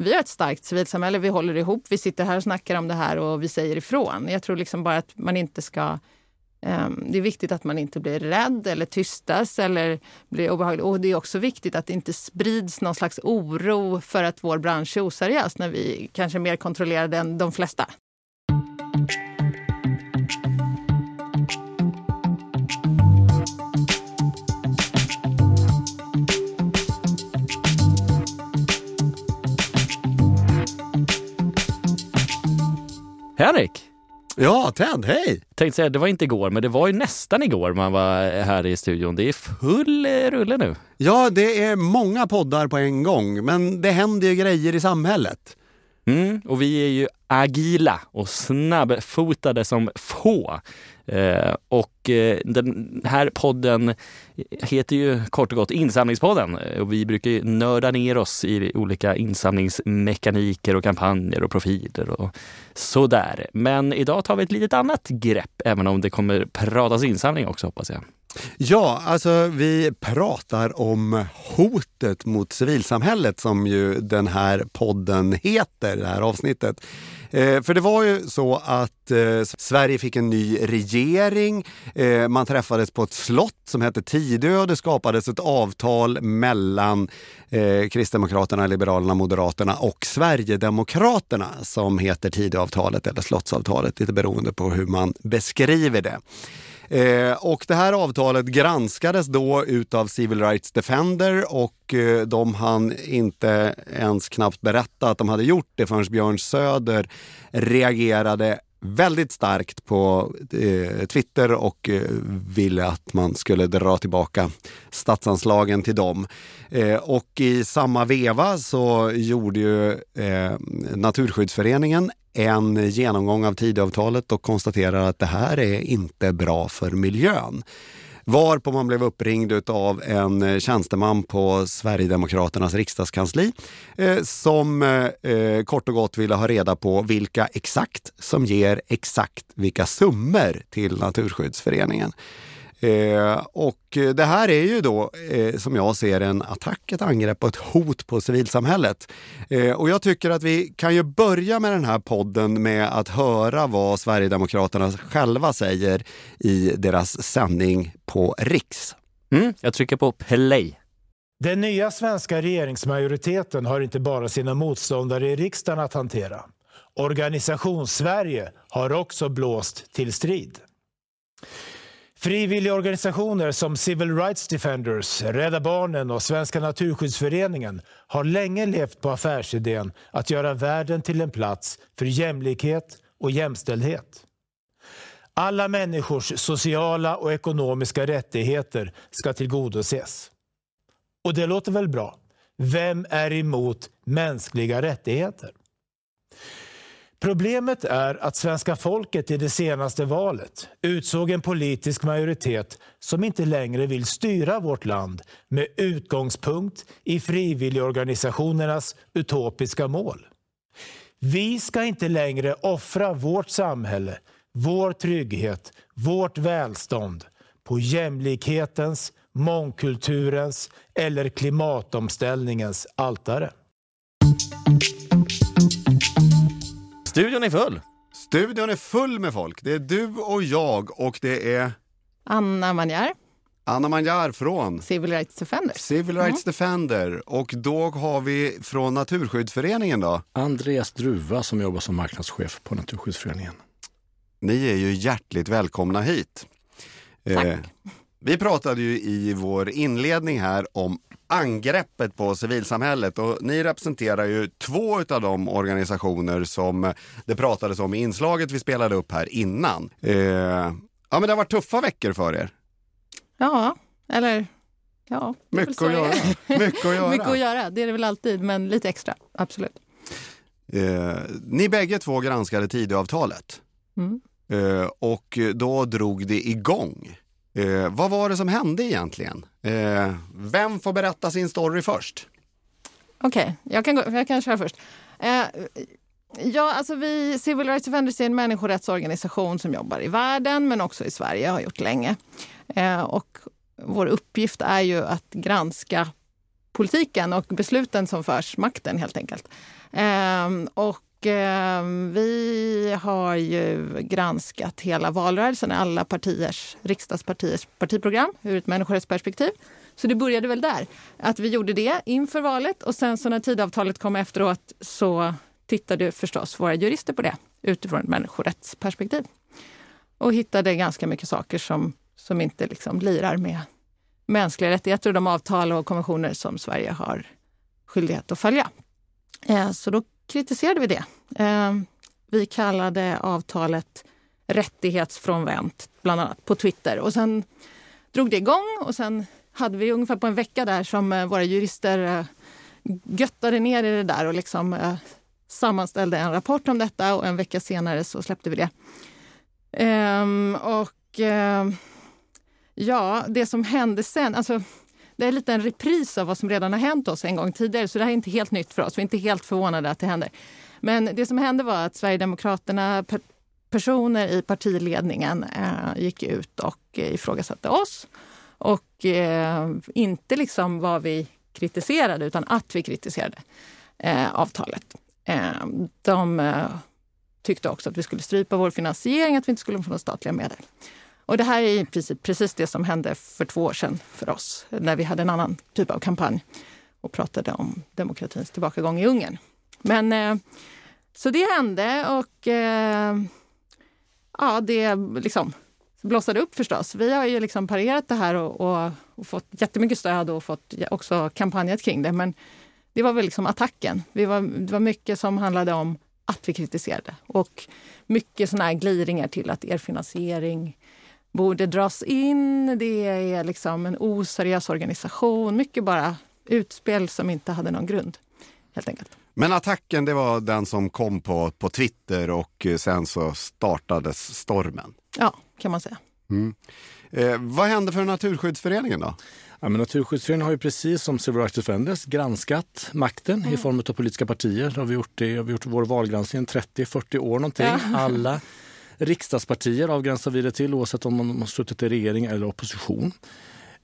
vi har ett starkt civilsamhälle, vi håller ihop, vi sitter här och snackar om det här och vi säger ifrån. Jag tror liksom bara att man inte ska ehm, det är viktigt att man inte blir rädd eller tystas eller blir obehaglig. Och det är också viktigt att det inte sprids någon slags oro för att vår bransch är oseriös när vi kanske är mer kontrollerade än de flesta. Henrik! Ja, Ted, hej! Tänkte säga, det var inte igår, men det var ju nästan igår man var här i studion. Det är full eh, rulle nu. Ja, det är många poddar på en gång, men det händer ju grejer i samhället. Mm, och vi är ju agila och snabbfotade som få. Eh, och eh, den här podden heter ju kort och gott Insamlingspodden. Eh, och vi brukar ju nörda ner oss i olika insamlingsmekaniker och kampanjer och profiler och sådär. Men idag tar vi ett litet annat grepp, även om det kommer pratas insamling också hoppas jag. Ja, alltså vi pratar om hotet mot civilsamhället som ju den här podden heter, det här avsnittet. Eh, för det var ju så att eh, Sverige fick en ny regering. Eh, man träffades på ett slott som hette Tidö och det skapades ett avtal mellan eh, Kristdemokraterna, Liberalerna, Moderaterna och Sverigedemokraterna som heter Tidöavtalet eller Slottsavtalet, lite beroende på hur man beskriver det. Eh, och det här avtalet granskades då utav Civil Rights Defender och eh, de hann inte ens knappt berätta att de hade gjort det förrän Björn Söder reagerade väldigt starkt på eh, Twitter och eh, ville att man skulle dra tillbaka statsanslagen till dem. Eh, och i samma veva så gjorde ju eh, Naturskyddsföreningen en genomgång av Tidöavtalet och konstaterar att det här är inte bra för miljön. Varpå man blev uppringd av en eh, tjänsteman på Sverigedemokraternas riksdagskansli eh, som eh, kort och gott ville ha reda på vilka exakt som ger exakt vilka summor till Naturskyddsföreningen. Eh, och det här är ju då, eh, som jag ser en attack, ett angrepp och ett hot på civilsamhället. Eh, och jag tycker att vi kan ju börja med den här podden med att höra vad Sverigedemokraterna själva säger i deras sändning på Riks. Mm, jag trycker på play. Den nya svenska regeringsmajoriteten har inte bara sina motståndare i riksdagen att hantera. Organisationssverige har också blåst till strid. Frivilligorganisationer som Civil Rights Defenders, Rädda Barnen och Svenska Naturskyddsföreningen har länge levt på affärsidén att göra världen till en plats för jämlikhet och jämställdhet. Alla människors sociala och ekonomiska rättigheter ska tillgodoses. Och det låter väl bra? Vem är emot mänskliga rättigheter? Problemet är att svenska folket i det senaste valet utsåg en politisk majoritet som inte längre vill styra vårt land med utgångspunkt i frivilligorganisationernas utopiska mål. Vi ska inte längre offra vårt samhälle, vår trygghet, vårt välstånd på jämlikhetens, mångkulturens eller klimatomställningens altare. Studion är full. Studion är full med folk. Det är du och jag och det är Anna Manjar. Anna Manjar från Civil Rights Defender. Civil Rights mm. Defender. Och då har vi från Naturskyddsföreningen då? Andreas Druva som jobbar som marknadschef på Naturskyddsföreningen. Ni är ju hjärtligt välkomna hit. Tack. Eh, vi pratade ju i vår inledning här om angreppet på civilsamhället och ni representerar ju två av de organisationer som det pratades om i inslaget vi spelade upp här innan. Eh, ja men det har varit tuffa veckor för er. Ja, eller ja. Mycket att, göra. Mycket att göra. Mycket att göra, det är det väl alltid, men lite extra, absolut. Eh, ni bägge två granskade Tidöavtalet. Mm. Eh, och då drog det igång. Eh, vad var det som hände egentligen? Eh, vem får berätta sin story först? Okej, okay, jag, kan jag kan köra först. Eh, ja, alltså vi, Civil Rights Defenders är en människorättsorganisation som jobbar i världen men också i Sverige, har gjort länge. Eh, och vår uppgift är ju att granska politiken och besluten som förs, makten helt enkelt. Eh, och Eh, vi har ju granskat hela valrörelsen, alla partiers, riksdagspartiers partiprogram ur ett människorättsperspektiv. Så det började väl där, att vi gjorde det inför valet och sen så när tidavtalet kom efteråt så tittade förstås våra jurister på det utifrån ett människorättsperspektiv. Och hittade ganska mycket saker som, som inte liksom lirar med mänskliga rättigheter och de avtal och konventioner som Sverige har skyldighet att följa. Eh, så då kritiserade vi det. Ehm, vi kallade avtalet rättighetsfrånvänt, bland annat på Twitter. Och sen drog det igång och sen hade vi ungefär på en vecka där som eh, våra jurister eh, göttade ner i det där och liksom eh, sammanställde en rapport om detta och en vecka senare så släppte vi det. Ehm, och ehm, ja, det som hände sen, alltså det är lite en repris av vad som redan har hänt oss en gång tidigare. Så det här är inte helt nytt för oss. Vi är inte helt förvånade att det händer. Men det som hände var att Sverigedemokraterna, personer i partiledningen eh, gick ut och eh, ifrågasatte oss. Och eh, inte liksom vad vi kritiserade, utan att vi kritiserade eh, avtalet. Eh, de eh, tyckte också att vi skulle strypa vår finansiering, att vi inte skulle få några statliga medel. Och det här är precis, precis det som hände för två år sedan för oss, när vi hade en annan typ av kampanj och pratade om demokratins tillbakagång i Ungern. Men eh, så det hände och eh, ja, det liksom blossade upp förstås. Vi har ju liksom parerat det här och, och, och, fått jättemycket stöd och fått också kampanjat kring det. Men det var väl liksom attacken. Vi var, det var mycket som handlade om att vi kritiserade och mycket såna här gliringar till att er finansiering borde dras in. Det är liksom en oseriös organisation. Mycket bara utspel som inte hade någon grund. helt enkelt. Men attacken det var den som kom på, på Twitter och sen så startades stormen. Ja, kan man säga. Mm. Eh, vad hände för Naturskyddsföreningen då? Ja, men Naturskyddsföreningen har ju precis som Civil Rights Defenders granskat makten mm. i form av politiska partier. Har vi gjort det, har vi gjort vår valgranskning 30-40 år någonting. Ja. Alla riksdagspartier avgränsar vi det till oavsett om man har suttit i regering eller opposition.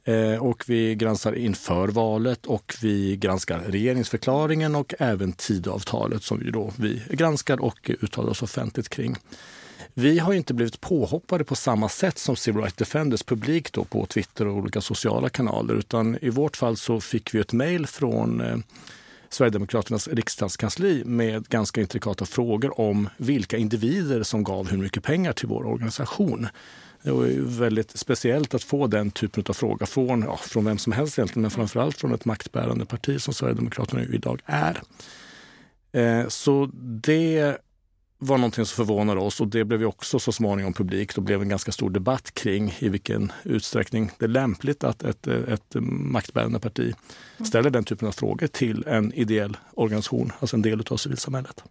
Eh, och vi granskar inför valet och vi granskar regeringsförklaringen och även tidavtalet som vi, då, vi granskar och uttalar oss offentligt kring. Vi har inte blivit påhoppade på samma sätt som Civil Rights Defenders publik då på Twitter och olika sociala kanaler utan i vårt fall så fick vi ett mejl från eh, Sverigedemokraternas riksdagskansli med ganska intrikata frågor om vilka individer som gav hur mycket pengar till vår organisation. Det var väldigt speciellt att få den typen av fråga från, ja, från vem som helst egentligen, men framförallt från ett maktbärande parti som Sverigedemokraterna idag är. Eh, så det var någonting som förvånade oss och det blev ju också så småningom publikt och blev en ganska stor debatt kring i vilken utsträckning det är lämpligt att ett, ett maktbärande parti ställer den typen av frågor till en ideell organisation, alltså en del av civilsamhället.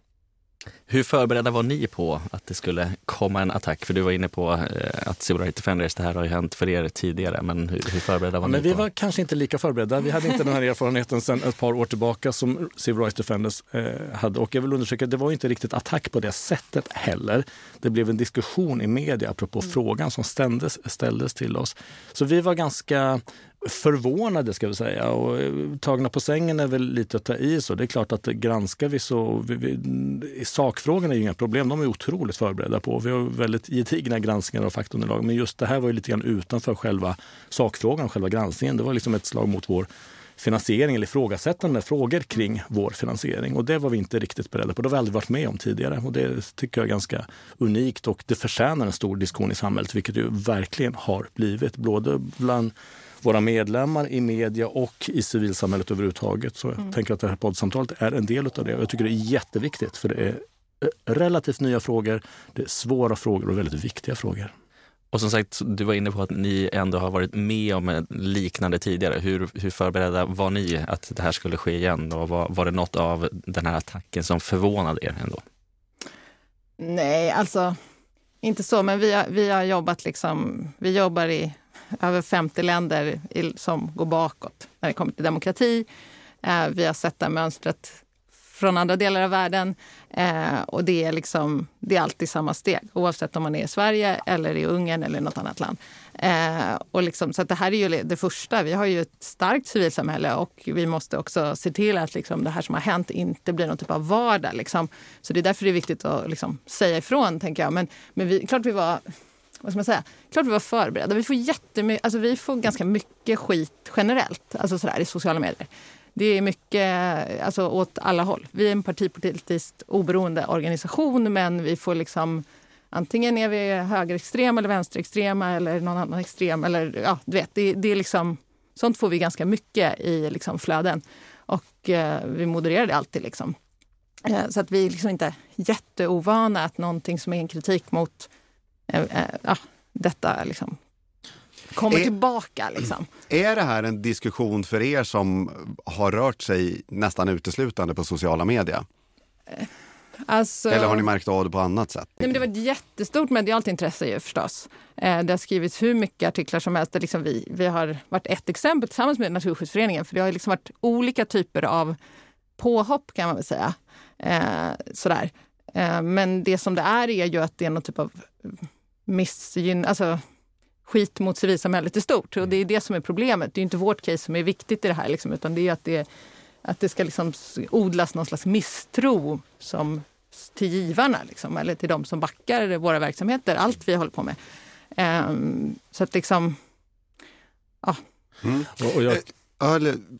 Hur förberedda var ni på att det skulle komma en attack? För du var inne på eh, att Rights Defenders, det här har ju hänt för er tidigare, men hur, hur förberedda var ja, ni? Men vi var kanske inte lika förberedda. Vi hade inte den här erfarenheten sedan ett par år tillbaka som Rights Defenders eh, hade. Och jag vill undersöka, det var inte riktigt attack på det sättet heller. Det blev en diskussion i media apropå mm. frågan som ställdes, ställdes till oss. Så vi var ganska förvånade ska vi säga och eh, tagna på sängen är väl lite att ta i så. Det är klart att granskar vi så, vi, vi, sakfrågorna är ju inga problem, de är otroligt förberedda på. Vi har väldigt gedigna granskningar av faktaunderlag men just det här var ju lite grann utanför själva sakfrågan, själva granskningen. Det var liksom ett slag mot vår finansiering eller ifrågasättande frågor kring vår finansiering. Och det var vi inte riktigt beredda på. Det har vi aldrig varit med om tidigare. Och det tycker jag är ganska unikt och det förtjänar en stor diskussion i samhället, vilket det ju verkligen har blivit. Både bland våra medlemmar i media och i civilsamhället överhuvudtaget. Så jag mm. tänker att det här poddsamtalet är en del av det. Jag tycker det är jätteviktigt för det är eh, relativt nya frågor, det är svåra frågor och väldigt viktiga frågor. Och som sagt, du var inne på att ni ändå har varit med om liknande tidigare. Hur, hur förberedda var ni att det här skulle ske igen? Och var, var det något av den här attacken som förvånade er ändå? Nej, alltså inte så, men vi har, vi har jobbat liksom, vi jobbar i över 50 länder som går bakåt när det kommer till demokrati. Eh, vi har sett det mönstret från andra delar av världen. Eh, och det är, liksom, det är alltid samma steg oavsett om man är i Sverige eller i Ungern eller något annat land. Eh, och liksom, så det här är ju det första. Vi har ju ett starkt civilsamhälle och vi måste också se till att liksom, det här som har hänt inte blir någon typ av vardag. Liksom. Så det är därför det är viktigt att liksom, säga ifrån, tänker jag. Men, men vi, klart vi var vad ska man säga? Klart vi var förberedda. Vi får, alltså vi får ganska mycket skit generellt alltså sådär, i sociala medier. Det är mycket alltså, åt alla håll. Vi är en partipolitiskt oberoende organisation men vi får liksom antingen är vi högerextrema eller vänsterextrema eller någon annan extrem. Eller, ja, du vet, det, det är liksom, sånt får vi ganska mycket i liksom, flöden. Och eh, vi modererar det alltid. Liksom. Eh, så att vi är liksom inte jätteovana att någonting som är en kritik mot eh, eh ja, detta liksom, kommer är, tillbaka. Liksom. Är det här en diskussion för er som har rört sig nästan uteslutande på sociala medier? Alltså, Eller har ni märkt av det på annat sätt? Nej, men det var ett jättestort medialt intresse ju förstås. Eh, det har skrivits hur mycket artiklar som helst. liksom vi, vi har varit ett exempel tillsammans med Naturskyddsföreningen. För det har liksom varit olika typer av påhopp kan man väl säga. Eh, sådär. Eh, men det som det är är ju att det är någon typ av missgyn... Alltså, skit mot civilsamhället i stort. Och det är det som är problemet. Det är inte vårt case som är viktigt i det här, liksom, utan det är att det, att det ska liksom odlas någon slags misstro som, till givarna, liksom, eller till de som backar våra verksamheter, allt vi håller på med. Um, så att liksom, ja. Mm. Och, och jag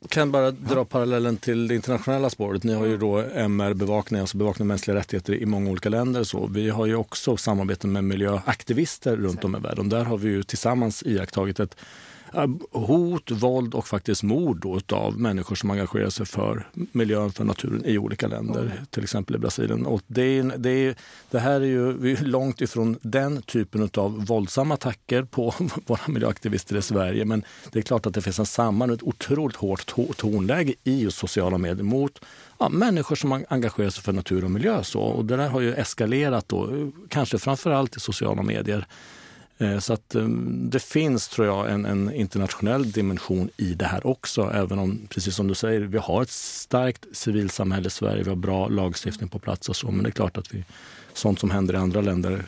kan bara dra parallellen till det internationella spåret. Ni har ju då MR-bevakning, alltså bevakning av mänskliga rättigheter i många olika länder. Så vi har ju också samarbete med miljöaktivister runt om i världen. Där har vi ju tillsammans iakttagit ett hot, våld och faktiskt mord av människor som engagerar sig för miljön, för naturen i olika länder, mm. till exempel i Brasilien. Och det, är, det, är, det här är ju vi är långt ifrån den typen av våldsamma attacker på våra miljöaktivister i Sverige. Men det är klart att det finns en samband, ett otroligt hårt tonläge i just sociala medier mot ja, människor som engagerar sig för natur och miljö. Så. Och det där har ju eskalerat, då, kanske framför allt i sociala medier. Eh, så att eh, det finns, tror jag, en, en, internationell dimension i det här också. Även om, precis som du säger, vi har ett starkt civilsamhälle i Sverige. Vi har bra lagstiftning på plats och så. Men det är klart att vi, sånt som händer i andra länder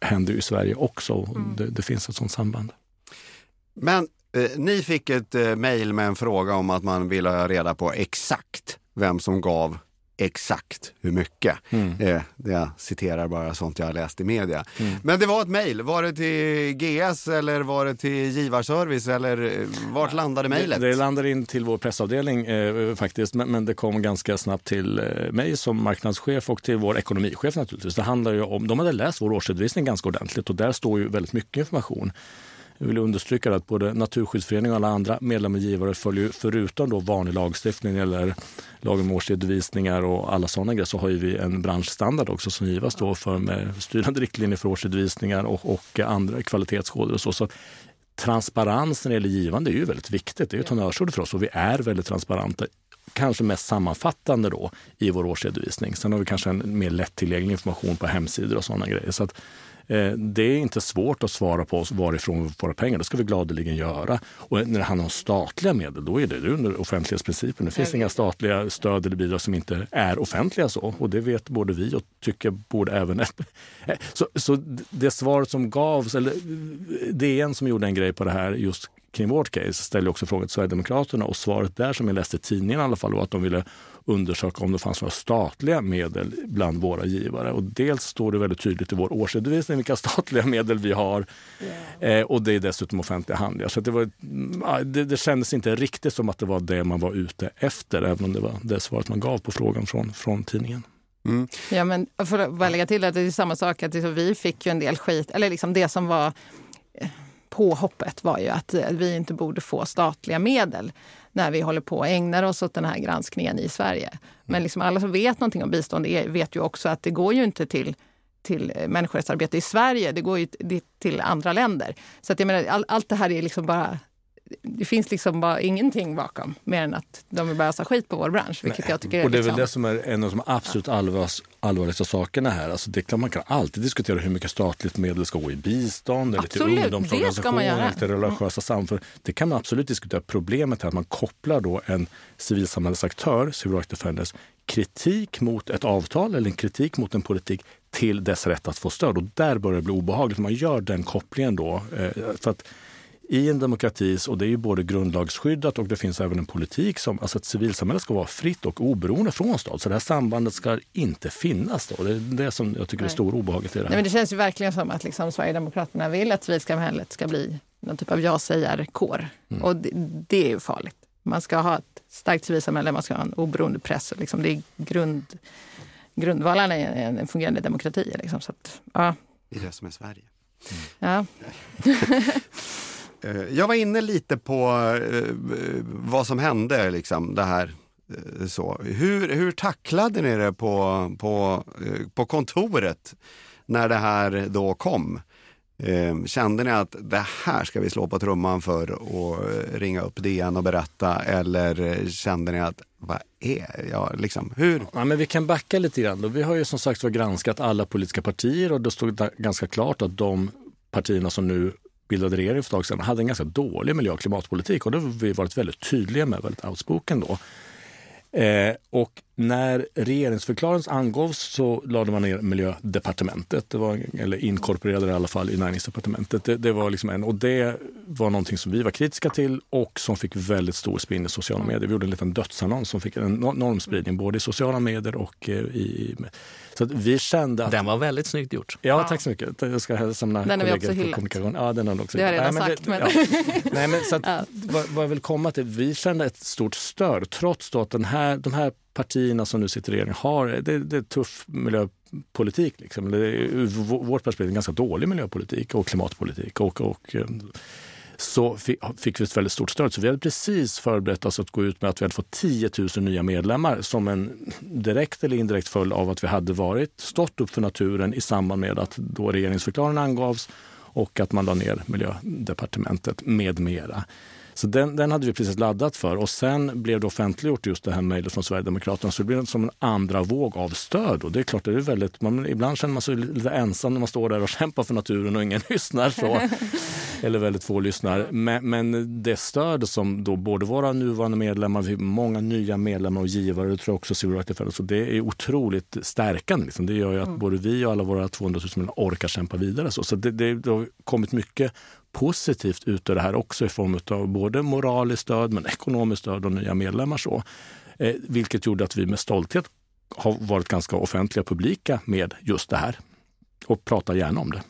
händer i Sverige också. Mm. Det, det, finns ett sånt samband. Men eh, ni fick ett eh, mejl med en fråga om att man ville ha reda på exakt vem som gav exakt hur mycket. Mm. Eh, jag citerar bara sånt jag har läst i media. Mm. Men det var ett mejl. Var det till GS eller var det till Givarservice eller eh, vart landade mejlet? Det, det landade in till vår pressavdelning eh, faktiskt, men, men, det kom ganska snabbt till eh, mig som marknadschef och till vår ekonomichef naturligtvis. Det handlar ju om, de hade läst vår årsredovisning ganska ordentligt och där står ju väldigt mycket information. Jag vill understryka att både Naturskyddsföreningen och alla andra medlemmar och givare följer förutom då vanlig lagstiftning eller lagen om årsredovisningar och alla sådana grejer så har vi en branschstandard också som givas då för med styrande riktlinjer för årsredovisningar och, och andra kvalitetskoder och så. så transparens när det gäller givande är ju väldigt viktigt. Det är ett honnörsord för oss och vi är väldigt transparenta kanske mest sammanfattande då i vår årsredovisning. Sen har vi kanske en mer lättillgänglig information på hemsidor och sådana grejer. Så att det är inte svårt att svara på varifrån vi får våra pengar. Det ska vi gladeligen göra. Och när det handlar om statliga medel, då är det under offentlighetsprincipen. Det finns inga statliga stöd eller bidrag som inte är offentliga. så. Och det vet både vi och tycker borde även... så, så det svaret som gavs, eller DN som gjorde en grej på det här just kring vårt case ställde också frågan till Sverigedemokraterna och svaret där som jag läste i tidningen i alla fall var att de ville undersöka om det fanns några statliga medel bland våra givare. Och dels står det väldigt tydligt i vår årsredovisning vilka statliga medel vi har. Yeah. Eh, och det är dessutom offentliga handlingar. Så det, var, det, det kändes inte riktigt som att det var det man var ute efter, även om det var det svaret man gav på frågan från, från tidningen. Mm. Ja, men för att bara lägga till att det är samma sak, att liksom, vi fick ju en del skit, eller liksom det som var eh, påhoppet var ju att vi inte borde få statliga medel när vi håller på och ägnar oss åt den här granskningen i Sverige. Men liksom alla som vet någonting om bistånd vet ju också att det går ju inte till till människorättsarbete i Sverige, det går ju till andra länder. Så att jag menar, all, allt det här är liksom bara det finns liksom bara ingenting bakom mer än att de vill börja skit på vår bransch. Vilket jag tycker är och det är liksom, väl det som är en av de absolut allvarligaste, allvarligaste sakerna här. Alltså det kan, man kan alltid diskutera hur mycket statligt medel ska gå i bistånd eller till ungdomsorganisationer eller till religiösa samfund. Det kan man absolut diskutera. Problemet är att man kopplar då en civilsamhällesaktör, Civil Rights Defenders, kritik mot ett avtal eller en kritik mot en politik till dess rätt att få stöd. Och där börjar det bli obehagligt. Man gör den kopplingen då. Eh, för att i en demokrati, och det är ju både grundlagsskyddat och det finns även en politik som, alltså att civilsamhället ska vara fritt och oberoende från stat. Så det här sambandet ska inte finnas. Då. Det är det som jag tycker är stor obehaget i det här. Nej, men det känns ju verkligen som att liksom Sverigedemokraterna vill att civilsamhället ska bli någon typ av ja-sägar-kår. Mm. Och det, det är ju farligt. Man ska ha ett starkt civilsamhälle, man ska ha en oberoende press. och Liksom det är grund, grundvalarna i en, en fungerande demokrati. Liksom. Så att, ja, Det är det som är Sverige. ja. Eh, jag var inne lite på eh, vad som hände, liksom, det här. Eh, så. Hur, hur tacklade ni det på, på, eh, på kontoret när det här då kom? Kände ni att det här ska vi slå på trumman för och ringa upp DN och berätta? Eller kände ni att, vad är jag? Liksom, hur? Ja, men vi kan backa lite grann. Då. Vi har ju som sagt var granskat alla politiska partier och det stod ganska klart att de partierna som nu bildade regering för ett tag sedan hade en ganska dålig miljö och klimatpolitik och det har vi varit väldigt tydliga med, väldigt outspoken då. Eh, och när regeringsförklaringen angavs så lade man ner miljödepartementet, det var, eller inkorporerade det i alla fall i näringsdepartementet. Det, det var liksom en, och det var någonting som vi var kritiska till och som fick väldigt stor spridning i sociala medier. Vi gjorde en liten dödsannons som fick en enorm spridning både i sociala medier och eh, i... Så att vi kände att... Den var väldigt snyggt gjort. Ja, tack så mycket. Jag ska hälsa mina Den kollegor på hyllat. kommunikation. Ja, den har vi också Det har jag redan Nej, men sagt, det- men- ja. Nej, men så att, Ja. vad, vad jag vill komma till, vi kände ett stort stöd trots då att den här, de här partierna som nu sitter i regeringen har, det, det är tuff miljöpolitik. Liksom. Det är, ur vårt perspektiv en ganska dålig miljöpolitik och klimatpolitik. Och, och, eh, så fick vi ett väldigt stort stöd. Så vi hade precis förberett oss att gå ut med att vi hade fått 10 000 nya medlemmar som en direkt eller indirekt följd av att vi hade varit, stått upp för naturen i samband med att då regeringsförklaringen angavs och att man la ner miljödepartementet med mera. Så den, den hade vi precis laddat för och sen blev det offentliggjort just det här mejlet från Sverigedemokraterna. Så det blev som en andra våg av stöd och det är klart, det är väldigt, man, ibland känner man sig lite ensam när man står där och kämpar för naturen och ingen lyssnar. Så. Eller väldigt få lyssnar. Men, men det stöd som då både våra nuvarande medlemmar, vi har många nya medlemmar och givare, det tror jag också Defenders, så det är otroligt stärkande. Liksom. Det gör ju att både vi och alla våra 200 000 medlemmar orkar kämpa vidare. Så, så det, det har kommit mycket positivt ut ur det här också i form av både moraliskt stöd men ekonomiskt stöd och nya medlemmar. Så. Eh, vilket gjorde att vi med stolthet har varit ganska offentliga och publika med just det här och pratar gärna om det.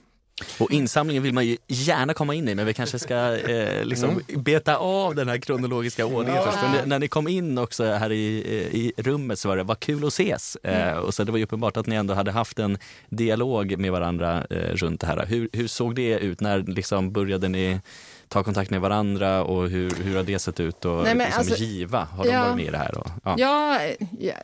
Och insamlingen vill man ju gärna komma in i men vi kanske ska eh, liksom beta av den här kronologiska ordningen först. För när, ni kom in också här i, eh, i rummet så var det vad kul att ses. Eh, och så det var ju uppenbart att ni ändå hade haft en dialog med varandra eh, runt det här. Hur, hur såg det ut? När liksom började ni ta kontakt med varandra och hur, hur har det sett ut? Och Nej, men liksom alltså- Giva, har de Ja. varit med i det här? Och, ja. Ja, ja,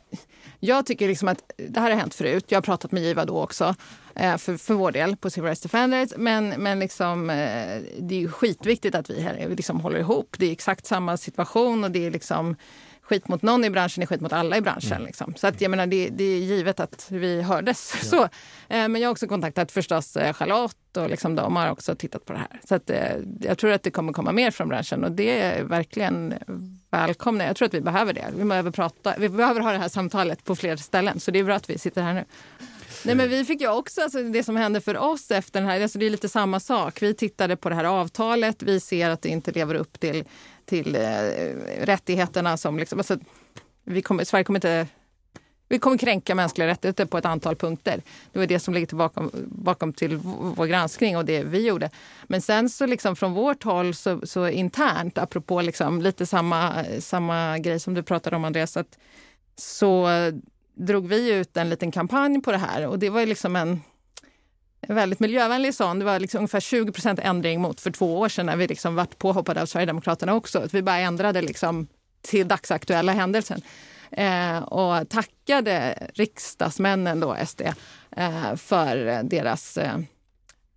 jag tycker liksom att det här har hänt förut. Jag har pratat med Giva då också eh, för, för vår del på Civil Rights Defenders. Men, men liksom, eh, det är ju skitviktigt att vi här liksom håller ihop. Det är exakt samma situation och det är liksom skit mot någon i branschen är skit mot alla i branschen. Liksom. Så att, jag menar, det, det är givet att vi hördes. Så, eh, men jag har också kontaktat förstås eh, Charlotte och liksom, de har också tittat på det här. Så att, eh, jag tror att det kommer komma mer från branschen och det är verkligen välkomna. Jag tror att vi behöver det. Vi behöver, prata, vi behöver ha det här samtalet på fler ställen. Så det är bra att vi sitter här nu. Nej, men vi fick ju också, alltså, det som hände för oss efter den här, alltså, det är lite samma sak. Vi tittade på det här avtalet, vi ser att det inte lever upp till, till eh, rättigheterna som liksom, alltså, vi kommer, Sverige kommer inte vi kommer kränka mänskliga rättigheter på ett antal punkter. Det var det som ligger bakom, bakom till vår granskning och det vi gjorde. Men sen så liksom från vårt håll så, så internt, apropå liksom lite samma, samma grej som du pratade om Andreas, att så drog vi ut en liten kampanj på det här och det var liksom en väldigt miljövänlig sån. Det var liksom ungefär 20% ändring mot för två år sedan när vi liksom vart påhoppade av Sverigedemokraterna också. Att vi bara ändrade liksom till dagsaktuella händelsen. Eh, och tackade riksdagsmännen då, SD, eh, för deras eh,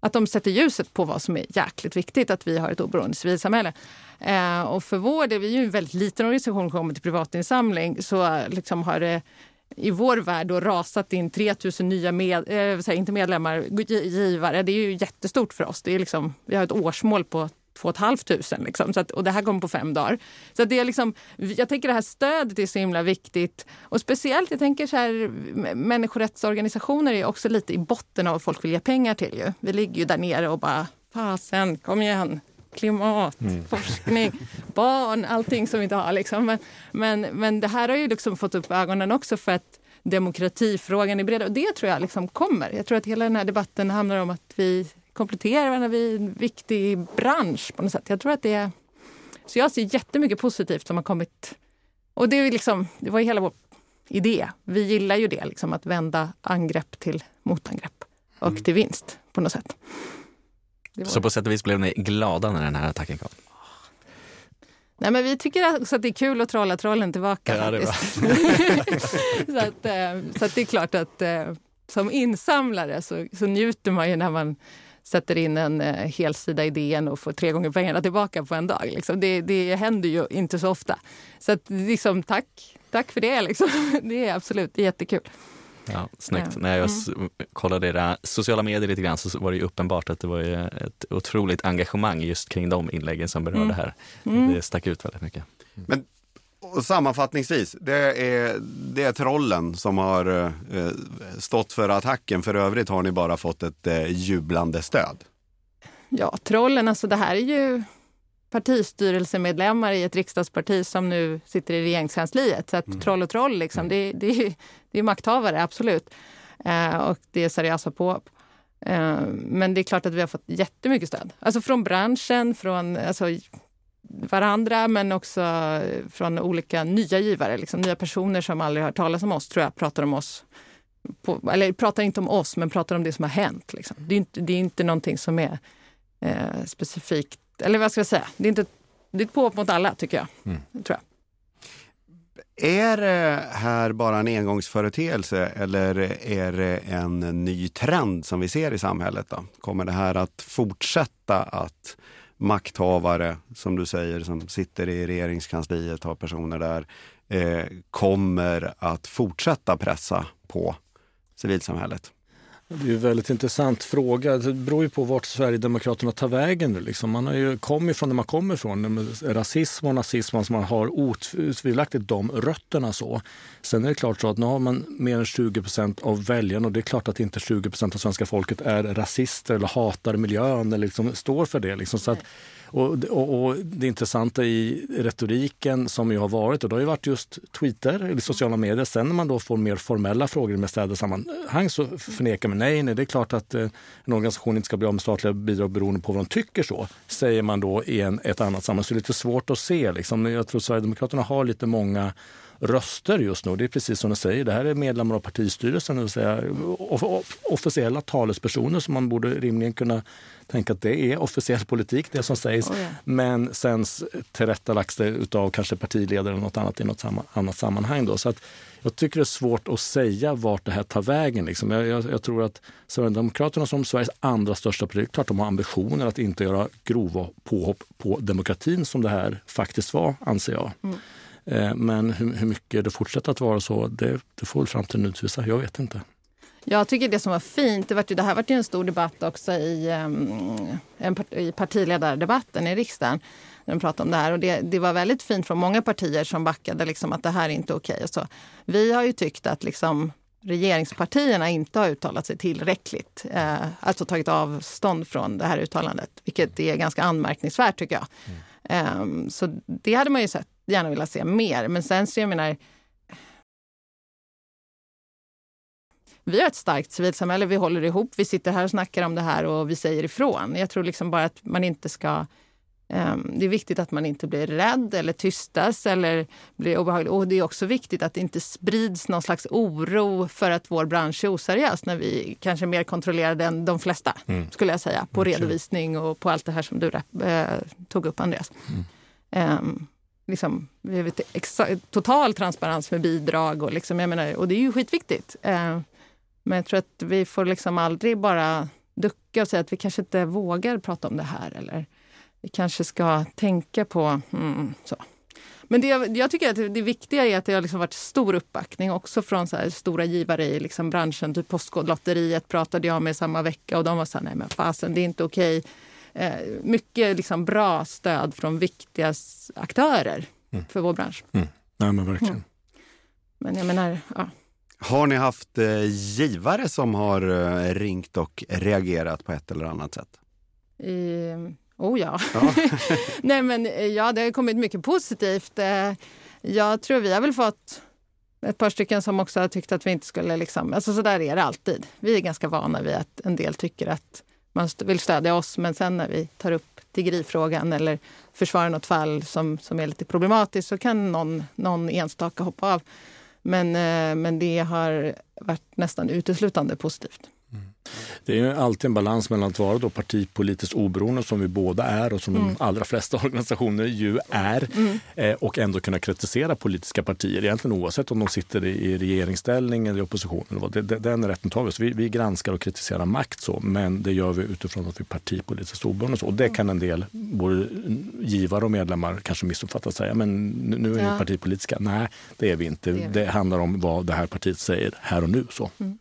att de sätter ljuset på vad som är jäkligt viktigt, att vi har ett oberoende civilsamhälle. Eh, och för vår del, vi är ju en väldigt liten organisation som kommer till privatinsamling, så liksom har det i vår värld då rasat in 3000 nya med, eh, inte medlemmar, givare. Det är ju jättestort för oss. Det är liksom, vi har ett årsmål på 2 500. Liksom. Så att, och det här kommer på fem dagar. Så det är liksom, jag tänker det här stödet är så himla viktigt. Och speciellt, jag tänker så här, människorättsorganisationer är också lite i botten av vad folk vill ge pengar till. Ju. Vi ligger ju där nere och bara, fasen, kom igen. Klimat, mm. forskning, barn, allting som vi inte har. Liksom. Men, men, men det här har ju liksom fått upp ögonen också för att demokratifrågan är bredare. Och det tror jag liksom kommer. Jag tror att hela den här debatten handlar om att vi kompletterar varandra. Vi är en viktig bransch på något sätt. Jag tror att det är... Så jag ser jättemycket positivt som har kommit. Och det, är liksom, det var ju hela vår idé. Vi gillar ju det, liksom, att vända angrepp till motangrepp och mm. till vinst på något sätt. Så på sätt och vis blev ni glada när den här attacken kom? Nej, men vi tycker också att det är kul att trolla trollen tillbaka. Ja, det så, att, eh, så att det är klart att eh, som insamlare så, så njuter man ju när man sätter in en eh, helsida i DN och får tre gånger pengarna tillbaka på en dag. Liksom. Det, det händer ju inte så ofta. Så att, liksom, tack, tack för det. Liksom. Det är absolut jättekul. Ja, snyggt. Ja. När jag mm. kollade era sociala medier lite grann så var det ju uppenbart att det var ett otroligt engagemang just kring de inläggen som berörde mm. här. Mm. Det stack ut väldigt mycket. Men och sammanfattningsvis, det är, det är trollen som har eh, stått för attacken. För övrigt har ni bara fått ett eh, jublande stöd. Ja, trollen, alltså det här är ju partistyrelsemedlemmar i ett riksdagsparti som nu sitter i regeringskansliet. Så att mm. troll och troll, liksom, mm. det, det, det är makthavare, absolut. Eh, och det är seriösa påhopp. Eh, men det är klart att vi har fått jättemycket stöd. Alltså från branschen, från alltså, varandra men också från olika nya givare. Liksom, nya personer som aldrig har hört talas om oss, tror jag, pratar om oss. På, eller pratar inte om oss, men pratar om det som har hänt. Liksom. Det, är inte, det är inte någonting som är eh, specifikt eller vad ska jag säga, det är, inte, det är ett påhopp mot alla tycker jag. Mm. Tror jag. Är det här bara en engångsföreteelse eller är det en ny trend som vi ser i samhället? Då? Kommer det här att fortsätta att makthavare, som du säger, som sitter i regeringskansliet, har personer där, eh, kommer att fortsätta pressa på civilsamhället? Det är en väldigt intressant fråga. Det beror ju på vart Sverigedemokraterna tar vägen nu. Liksom. Man har ju kommit från det man kommer ifrån. Rasism och nazism, alltså man har otvivelaktigt de rötterna. så. Sen är det klart så att nu har man mer än 20 procent av väljarna och det är klart att inte 20 procent av svenska folket är rasister eller hatar miljön eller liksom står för det. Liksom. Så att, och, och, och, det intressanta i retoriken som ju har varit, och det har ju varit just Twitter eller sociala medier. Sen när man då får mer formella frågor med städer sammanhang så förnekar man nej, nej, det är klart att eh, en organisation inte ska bli av med statliga bidrag beroende på vad de tycker så, säger man då i en, ett annat sammanhang. Så det är lite svårt att se. Liksom. Jag tror Sverigedemokraterna har lite många röster just nu. Det är precis som du säger, det här är medlemmar av partistyrelsen, det vill säga officiella talespersoner som man borde rimligen kunna tänka att det är officiell politik, det som sägs. Oh ja. Men sen tillrättalagts det av kanske partiledare eller något annat i något samma, annat sammanhang. Då. Så att jag tycker det är svårt att säga vart det här tar vägen. Liksom. Jag, jag, jag, tror att Sverigedemokraterna som Sveriges andra största parti, klart de har ambitioner att inte göra grova påhopp på demokratin som det här faktiskt var, anser jag. Mm. Eh, men hur, hur, mycket det fortsätter att vara så, det, det får väl framtiden utvisa. Jag vet inte. Jag tycker det som var fint, det, var, det här var ju en stor debatt också i, um, en, i partiledardebatten i riksdagen. När de pratade om det här. Och det, det var väldigt fint från många partier som backade liksom, att det här är inte okej. Okay. Vi har ju tyckt att liksom, regeringspartierna inte har uttalat sig tillräckligt. Eh, alltså tagit avstånd från det här uttalandet, vilket är ganska anmärkningsvärt tycker jag. Mm. Eh, så det hade man ju sett, gärna velat se mer. Men sen så jag menar, vi har ett starkt civilsamhälle, vi håller ihop, vi sitter här och snackar om det här och vi säger ifrån. Jag tror liksom bara att man inte ska um, det är viktigt att man inte blir rädd eller tystas eller blir obehaglig. Och det är också viktigt att det inte sprids någon slags oro för att vår bransch är oseriös när vi kanske är mer kontrollerade än de flesta, mm. skulle jag säga, på mm, redovisning och på allt det här som du äh, tog upp, Andreas. Mm. Um, liksom, vi har total transparens med bidrag och, liksom, jag menar, och det är ju skitviktigt. Uh, men jag tror att vi får liksom aldrig bara ducka och säga att vi kanske inte vågar prata om det här eller vi kanske ska tänka på... Mm, så. Men det, jag tycker att det viktiga är att det har liksom varit stor uppbackning också från så stora givare i liksom branschen. Typ Postkodlotteriet pratade jag med samma vecka och de var så här, nej men fasen det är inte okej. Eh, mycket liksom bra stöd från viktiga aktörer mm. för vår bransch. Mm. Nej men verkligen. Mm. Men jag menar, ja. Har ni haft eh, givare som har eh, ringt och reagerat på ett eller annat sätt? I, oh ja. ja. Nej men eh, ja, det har kommit mycket positivt. Eh, jag tror vi har väl fått ett par stycken som också har tyckt att vi inte skulle liksom, alltså så där är det alltid. Vi är ganska vana vid att en del tycker att man vill stödja oss men sen när vi tar upp tiggerifrågan eller försvarar något fall som, som är lite problematiskt så kan någon, någon enstaka hoppa av. Men, eh, men det har varit nästan uteslutande positivt. Det är alltid en balans mellan att vara då partipolitiskt oberoende som vi båda är och som mm. de allra flesta organisationer ju är mm. eh, och ändå kunna kritisera politiska partier egentligen oavsett om de sitter i regeringsställning eller i opposition. Eller vad. Det, det, den rätten tar vi. Så vi, vi granskar och kritiserar makt så, men det gör vi utifrån att vi är partipolitiskt oberoende. Så. Och det kan en del både givare och medlemmar kanske missuppfatta och säga men nu är vi ja. partipolitiska. Nej, det är vi inte. Det, är vi. det, handlar om vad det här partiet säger här och nu. Så. Mm.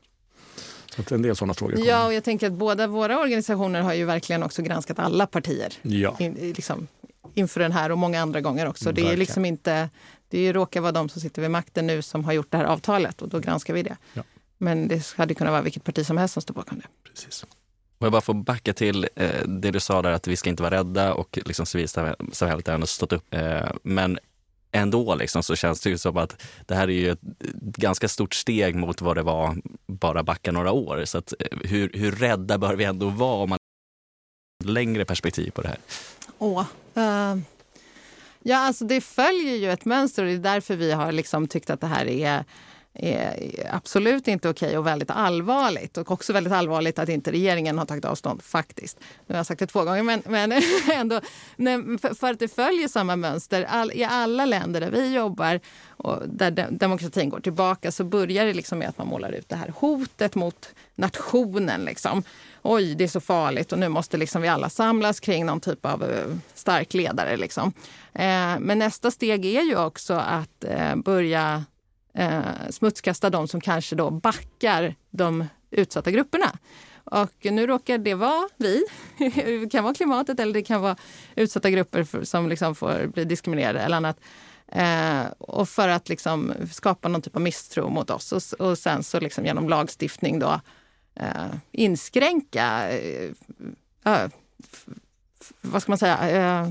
En del sådana frågor kommer. Ja, och jag tänker att båda våra organisationer har ju verkligen också granskat alla partier. Ja. In, liksom, inför den här och många andra gånger också. Det är liksom inte, det råkar vara de som sitter vid makten nu som har gjort det här avtalet och då granskar vi det. Ja. Men det hade kunnat vara vilket parti som helst som står bakom det. Precis. Om jag bara får backa till eh, det du sa där att vi ska inte vara rädda och liksom civilsamhället har ändå stått upp. Eh, men ändå liksom, så känns det ju som att det här är ju ett ganska stort steg mot vad det var bara backa några år. Så att, eh, hur, hur rädda bör vi ändå vara om man har längre perspektiv på det här? Åh, uh, ja, alltså det följer ju ett mönster och det är därför vi har liksom tyckt att det här är absolut inte okej och väldigt allvarligt. Och också väldigt allvarligt att inte regeringen har tagit avstånd, faktiskt. Nu har jag sagt det två gånger, men, men ändå. för, att det följer samma mönster. All, I alla länder där vi jobbar och där de, demokratin går tillbaka så börjar det liksom med att man målar ut det här hotet mot nationen. Liksom. Oj, det är så farligt och nu måste liksom vi alla samlas kring någon typ av uh, stark ledare. Liksom. Eh, men nästa steg är ju också att eh, börja eh, smutskasta de som kanske då backar de utsatta grupperna. Och nu råkar det vara vi. Det kan vara klimatet eller det kan vara utsatta grupper som liksom får bli diskriminerade eller annat. Eh, och för att liksom skapa någon typ av misstro mot oss och, och sen så liksom genom lagstiftning då eh, inskränka eh, vad ska man säga, eh,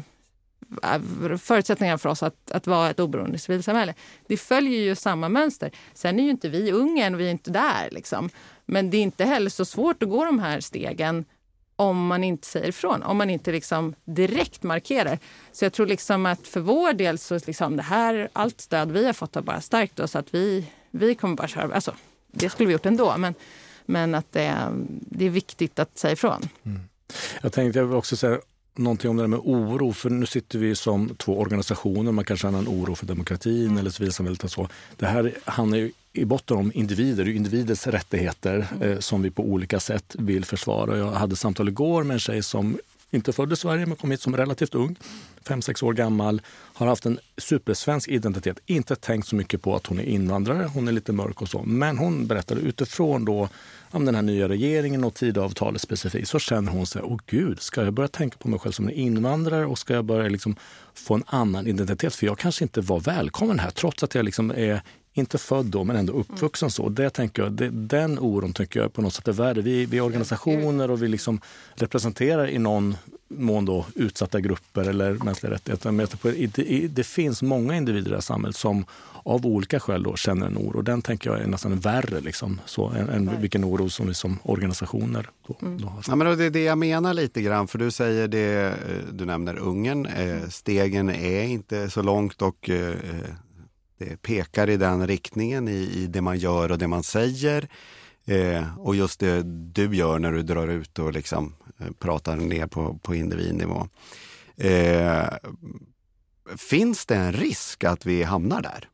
Eh, förutsättningar för oss att, att vara ett oberoende civilsamhälle. Det följer ju samma mönster. Sen är ju inte vi Ungern, vi är inte där. Liksom. Men det är inte heller så svårt att gå de här stegen om man inte säger ifrån, om man inte liksom direkt markerar. Så jag tror liksom att för vår del så liksom det här, allt stöd vi har fått har bara stärkt oss. Att vi, vi kommer bara köra, alltså, det skulle vi gjort ändå, men, men att det, det är viktigt att säga ifrån. Mm. Jag tänkte jag också säga, någonting om det där med oro, för nu sitter vi som två organisationer, man kan känna en oro för demokratin mm. eller civilsamhället och så. Det här handlar ju i botten om individer, individers rättigheter mm. eh, som vi på olika sätt vill försvara. Jag hade samtal igår med en tjej som inte född i Sverige men kom hit som relativt ung, fem sex år gammal, har haft en supersvensk identitet. Inte tänkt så mycket på att hon är invandrare, hon är lite mörk och så. Men hon berättade utifrån då om den här nya regeringen och Tidöavtalet specifikt så känner hon sig, åh gud, ska jag börja tänka på mig själv som en invandrare och ska jag börja liksom få en annan identitet? För jag kanske inte var välkommen här trots att jag liksom är inte född då, men ändå uppvuxen så. Det tänker jag, det, den oron tycker jag på något sätt är värre. Vi, vi är organisationer och vi liksom representerar i någon mån då utsatta grupper eller mänskliga rättigheter. Men det, det finns många individer i det här samhället som av olika skäl då känner en oro. Den tänker jag är nästan värre liksom, så, än, än vilken oro som vi som organisationer då, mm. då har. Ja, men det är det jag menar lite grann, för du säger det, eh, du nämner Ungern. Eh, stegen är inte så långt och eh, det pekar i den riktningen i, i det man gör och det man säger. Eh, och just det du gör när du drar ut och liksom eh, pratar ner på, på individnivå. Eh, finns det en risk att vi hamnar där?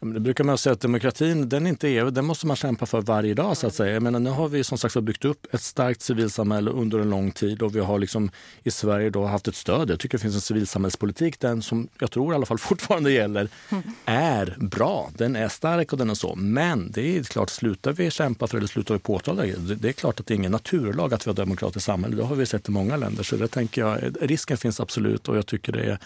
Det brukar man säga att demokratin, den inte är den måste man kämpa för varje dag så att säga. Jag menar, nu har vi som sagt byggt upp ett starkt civilsamhälle under en lång tid och vi har liksom i Sverige då haft ett stöd. Jag tycker det finns en civilsamhällspolitik, den som jag tror i alla fall fortfarande gäller, är bra. Den är stark och den är så. Men det är klart, slutar vi kämpa för det eller slutar vi påtala det, det är klart att det är ingen naturlag att vi har demokratiskt samhälle. Det har vi sett i många länder. Så det tänker jag, risken finns absolut och jag tycker det är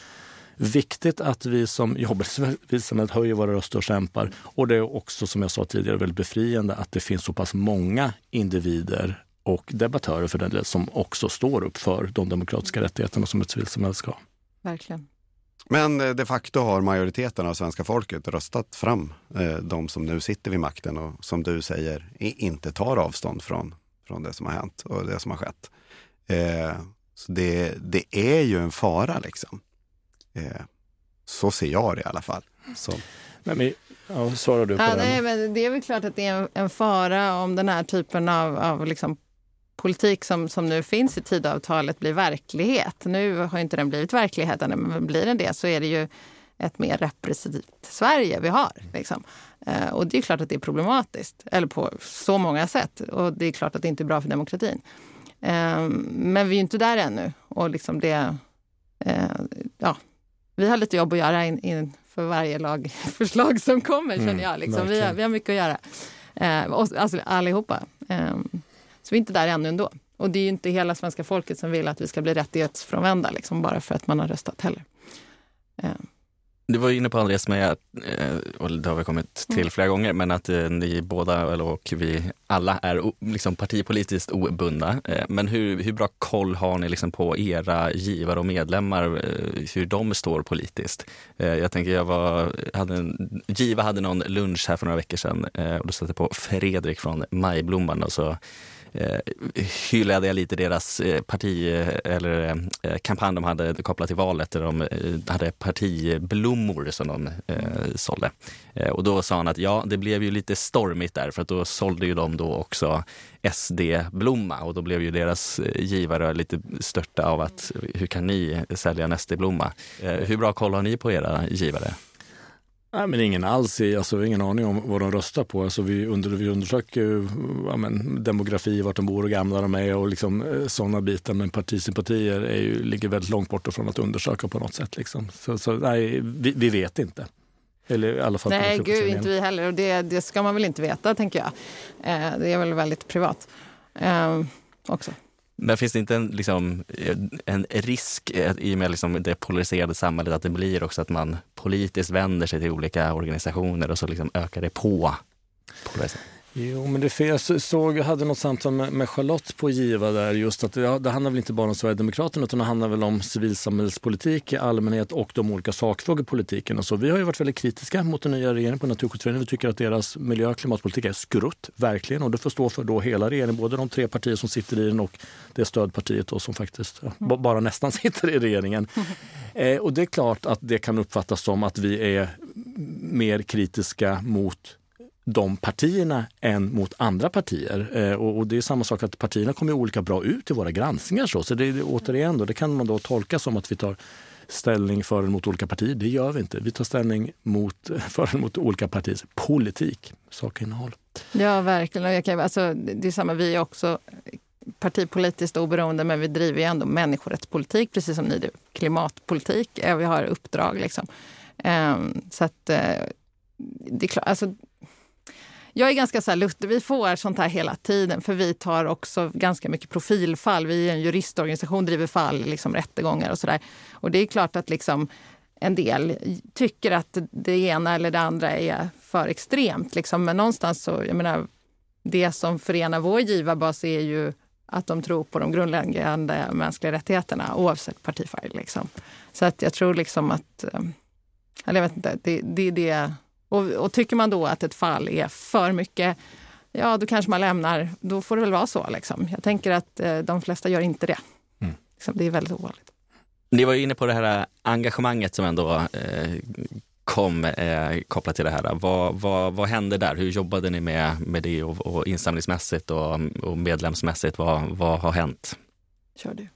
viktigt att vi som jobbar i civilsamhället höjer våra röster och kämpar. Och det är också, som jag sa tidigare, väldigt befriande att det finns så pass många individer och debattörer för den som också står upp för de demokratiska rättigheterna som ett civilsamhälle ska Verkligen. Men eh, de facto har majoriteten av svenska folket röstat fram eh, de som nu sitter vid makten och som du säger inte tar avstånd från, från det som har hänt och det som har skett. Eh, så det, det är ju en fara liksom. Eh, så ser jag det i alla fall. Så. Nej, men, ja, svarar du på ja, den? nej, men det är väl klart att det är en, en fara om den här typen av, av liksom politik som, som nu finns i tidavtalet blir verklighet. Nu har inte den blivit verklighet men blir den det så är det ju ett mer repressivt Sverige vi har. Liksom. Eh, och det är klart att det är problematiskt, eller på så många sätt. Och det är klart att det inte är bra för demokratin. Eh, men vi är inte där ännu. Och liksom det, eh, ja, vi har lite jobb att göra in, in för varje lagförslag som kommer, känner Mm, jag. Liksom. Vi, har, vi har mycket att göra. Eh, oss- alltså allihopa. Eh, så vi är inte där ännu ändå. Och det är ju inte hela svenska folket som vill att vi ska bli rättighetsfrånvända, liksom, bara för att man har röstat heller. Eh, Du var inne på Andreas med, eh, och det har vi kommit till Mm. flera gånger, men att eh, ni båda eller, och vi alla är liksom partipolitiskt obundna. Eh, Men hur, hur bra koll har ni liksom på era givare och medlemmar, hur de står politiskt? Jag tänker, jag var, hade en, Giva hade någon lunch här för några veckor sedan och då satte jag på Fredrik från Majblomman och så eh, hyllade jag lite deras eh, parti eh, eller eh, kampanj de hade kopplat till valet där de eh, hade partiblommor som de eh, sålde. Eh, och då sa han att ja, det blev ju lite stormigt där för att då sålde ju de då också SD-blomma och då blev ju deras eh, givare lite störta av att hur kan ni sälja en SD-blomma? Eh, hur bra koll har ni på era givare? Nej, men ingen alls. Alltså, ingen aning om vad de röstar på. Alltså, vi, under, vi undersöker ja, men, demografi, vart de bor och gamla de är och liksom, eh, sådana bitar. Men partisympatier är ju, ligger väldigt långt bort från att undersöka på något sätt. Liksom. Så, så nej, vi, vi vet inte. Eller i alla fall nej, gud, inte vi heller. Och det, det ska man väl inte veta, tänker jag. Eh, det är väl väldigt privat eh, också. Men finns det inte en, liksom, en risk i och med liksom det polariserade samhället att det blir också att man politiskt vänder sig till olika organisationer och så liksom ökar det på polariseringen? Jo, men det. Jag så- såg, jag hade något samtal med, med Charlotte på Giva där just att ja, det handlar väl inte bara om Sverigedemokraterna utan det handlar väl om civilsamhällspolitik i allmänhet och de olika sakfrågor i politiken. Och så. Vi har ju varit väldigt kritiska mot den nya regeringen på Naturskyddsföreningen. Vi tycker att deras miljö och klimatpolitik är skrutt, verkligen. Och det får stå för då hela regeringen, både de tre partier som sitter i den och det stödpartiet då som faktiskt ja, ba- bara nästan sitter i regeringen. Eh, och det är klart att det kan uppfattas som att vi är mer kritiska mot de partierna än mot andra partier. Eh, och, och det är samma sak att partierna kommer olika bra ut i våra granskningar. Så, så det, det, återigen, då, det kan man då tolka som att vi tar ställning för eller mot olika partier. Det gör vi inte. Vi tar ställning mot, för eller mot olika partiers politik, sakinnehåll. Ja, verkligen. Jag kan, alltså, det är samma, vi är också partipolitiskt oberoende men vi driver ju ändå människorättspolitik precis som ni driver klimatpolitik. Eh, vi har uppdrag liksom. Ehm, så att eh, det är klart, alltså, jag är ganska så här lutter. Vi får sånt här hela tiden för vi tar också ganska mycket profilfall. Vi är en juristorganisation, driver fall, liksom rättegångar och sådär. Och det är klart att liksom en del tycker att det ena eller det andra är för extremt. Liksom. Men någonstans så, jag menar, det som förenar vår givarbas är ju att de tror på de grundläggande mänskliga rättigheterna oavsett partifärg. Liksom. Så att jag tror liksom att, eh, eller jag vet inte, det, det är det. Och, och tycker man då att ett fall är för mycket, ja då kanske man lämnar, då får det väl vara så. Liksom. Jag tänker att eh, de flesta gör inte det. Mm. Liksom, det är väldigt ovanligt. Ni var ju inne på det här engagemanget som ändå eh, kom eh, kopplat till det här. Vad, vad, vad hände där? Hur jobbade ni med, med det och, och insamlingsmässigt och, och medlemsmässigt? Vad, vad har hänt? Kör du.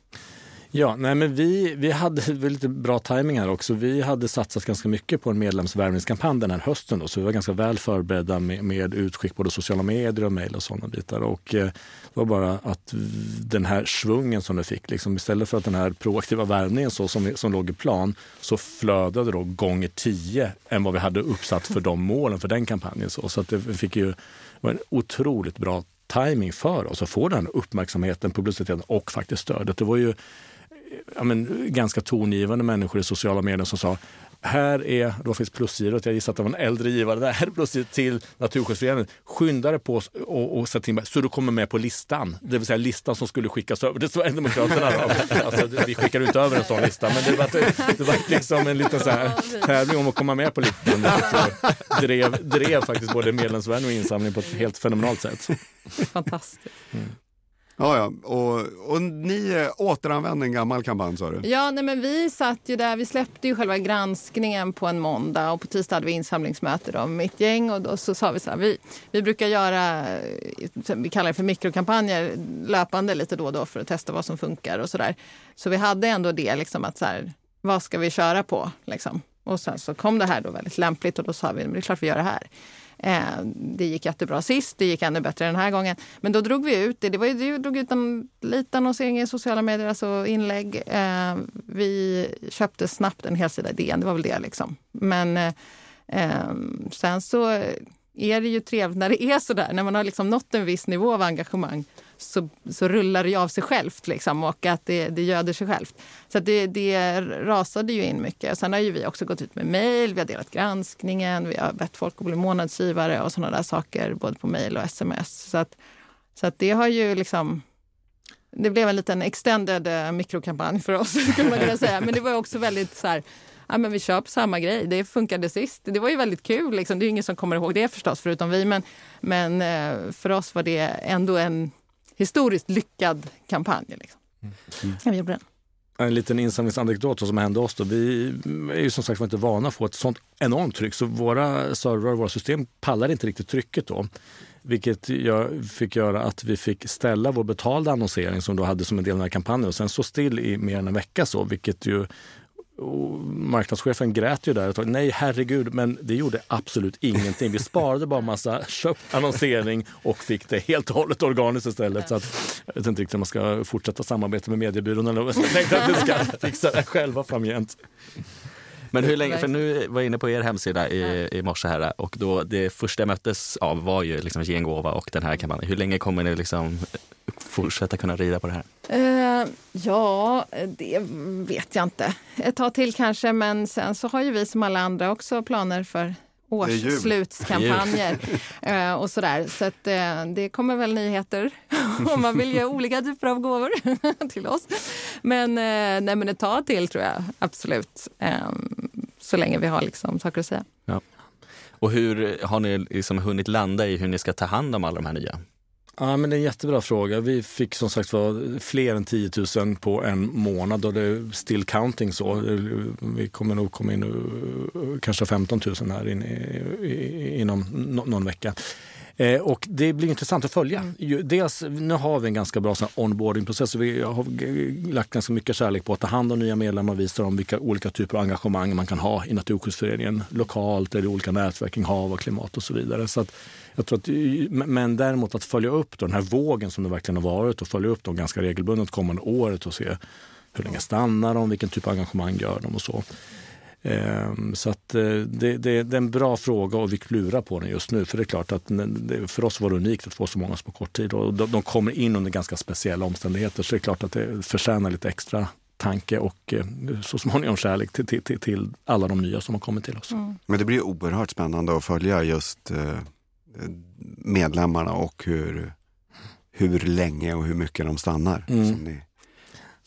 Ja, nej men vi, vi hade lite bra timing här också. Vi hade satsat ganska mycket på en medlemsvärvningskampanj den här hösten då, så vi var ganska väl förberedda med, med utskick på sociala medier och mejl och sådana bitar. Och eh, det var bara att den här svungen som det fick, liksom, istället för att den här proaktiva värvningen så, som, som låg i plan, så flödade då gånger tio än vad vi hade uppsatt för de målen för den kampanjen. Så, så att det fick ju, var en otroligt bra timing för oss att få den uppmärksamheten, publiciteten och faktiskt stödet. Det var ju ja, men, ganska tongivande människor i sociala medier som sa här är, då finns plusgirot, jag gissar att det var en äldre givare, det här är plusgirot till Naturskyddsföreningen. Skynda dig på och, och sätt till så du kommer med på listan. Det vill säga listan som skulle skickas över till Sverigedemokraterna. alltså, vi skickar inte över en sån lista, men det var, det var liksom en liten så här tävling om att komma med på listan. Det drev, drev faktiskt både medlemsvärn och insamling på ett helt fenomenalt sätt. Fantastiskt. Mm. Ja, ja. Och, och ni återanvände en gammal kampanj sa du? Ja, nej, men vi satt ju där. Vi släppte ju själva granskningen på en måndag och på tisdag hade vi insamlingsmöte då mitt gäng och då så sa vi så här, vi, vi brukar göra, vi kallar det för mikrokampanjer löpande lite då och då för att testa vad som funkar och så där. Så vi hade ändå det liksom att så här, vad ska vi köra på liksom? Och sen så kom det här då väldigt lämpligt och då sa vi, men det är klart vi gör det här. Eh, det gick jättebra sist, det gick ännu bättre den här gången. Men då drog vi ut det. Det, var ju, det drog ut en liten annonsering i sociala medier, alltså inlägg. Eh, vi köpte snabbt en helsida i DN, det var väl det liksom. Men eh, sen så är det ju trevligt när det är så där, när man har liksom nått en viss nivå av engagemang så, så rullar det av sig självt liksom, och att det, det göder sig självt. Så det, det rasade ju in mycket. Sen har ju vi också gått ut med mejl, vi har delat granskningen, vi har bett folk att bli månadsgivare och sådana där saker både på mejl och sms. Så, att, så att det har ju liksom det blev en liten extended eh, mikrokampanj för oss, skulle man kunna säga. Men det var också väldigt så här, ja, men vi kör på samma grej. Det funkade sist. Det var ju väldigt kul. Liksom. Det är ingen som kommer ihåg det förstås, förutom vi. Men, men eh, för oss var det ändå en historiskt lyckad kampanj. Liksom. Mm. vi gjorde den. En liten insamlingsanekdot som hände oss. Då. Vi är ju som sagt inte vana att få ett sånt enormt tryck så våra servrar och våra system pallar inte riktigt trycket då. Vilket jag fick göra att vi fick ställa vår betalda annonsering som då hade som en del av den här kampanjen och sen stå still i mer än en vecka så, vilket ju och marknadschefen grät ju där ett tag. Nej, herregud, men det gjorde absolut ingenting. Vi sparade bara massa köpt annonsering och fick det helt och hållet organiskt istället. Så att, jag vet inte riktigt om man ska fortsätta samarbeta med mediebyrån eller. Jag tänkte att vi ska fixa det själva framgent. Men hur länge, för nu var jag inne på er hemsida i, i morse här och då det första jag möttes av var ju liksom gengåva och den här kampanjen. Hur länge kommer ni liksom fortsätta kunna rida på det här? Uh, ja, det vet jag inte. Ett tag till kanske, men sen så har ju vi som alla andra också planer för årsslutskampanjer uh, och sådär. Så att, uh, det kommer väl nyheter om man vill ge olika typer av gåvor till oss. Men, uh, nej, men ett tag till tror jag absolut. Um, så länge vi har liksom saker att säga. Ja. Och hur har ni liksom hunnit landa i hur ni ska ta hand om alla de här nya? Ja, men det är en jättebra fråga. Vi fick som sagt var fler än 10 000 på en månad och det är still counting så. Vi kommer nog komma in kanske 15 000 här in, inom någon vecka. Eh, och det blir intressant att följa. Mm. Dels, nu har vi en ganska bra onboardingprocess. Vi har lagt ganska mycket kärlek på att ta hand om nya medlemmar och visa dem vilka olika typer av engagemang man kan ha i Naturskyddsföreningen lokalt eller i olika nätverk kring hav och klimat och så vidare. Så att, jag tror att, men däremot att följa upp den här vågen som det verkligen har varit och följa upp dem ganska regelbundet kommande året och se hur länge stannar de, vilken typ av engagemang gör de och så. Ehm, så att eh, det, det, det, är en bra fråga och vi klurar på den just nu. För det är klart att för oss var det unikt att få så många på kort tid. Och de, de kommer in under ganska speciella omständigheter så det är klart att det förtjänar lite extra tanke och eh, så småningom kärlek till, till, till, till alla de nya som har kommit till oss. Mm. Men det blir oerhört spännande att följa just eh, medlemmarna och hur, hur länge och hur mycket de stannar. Mm. Som ni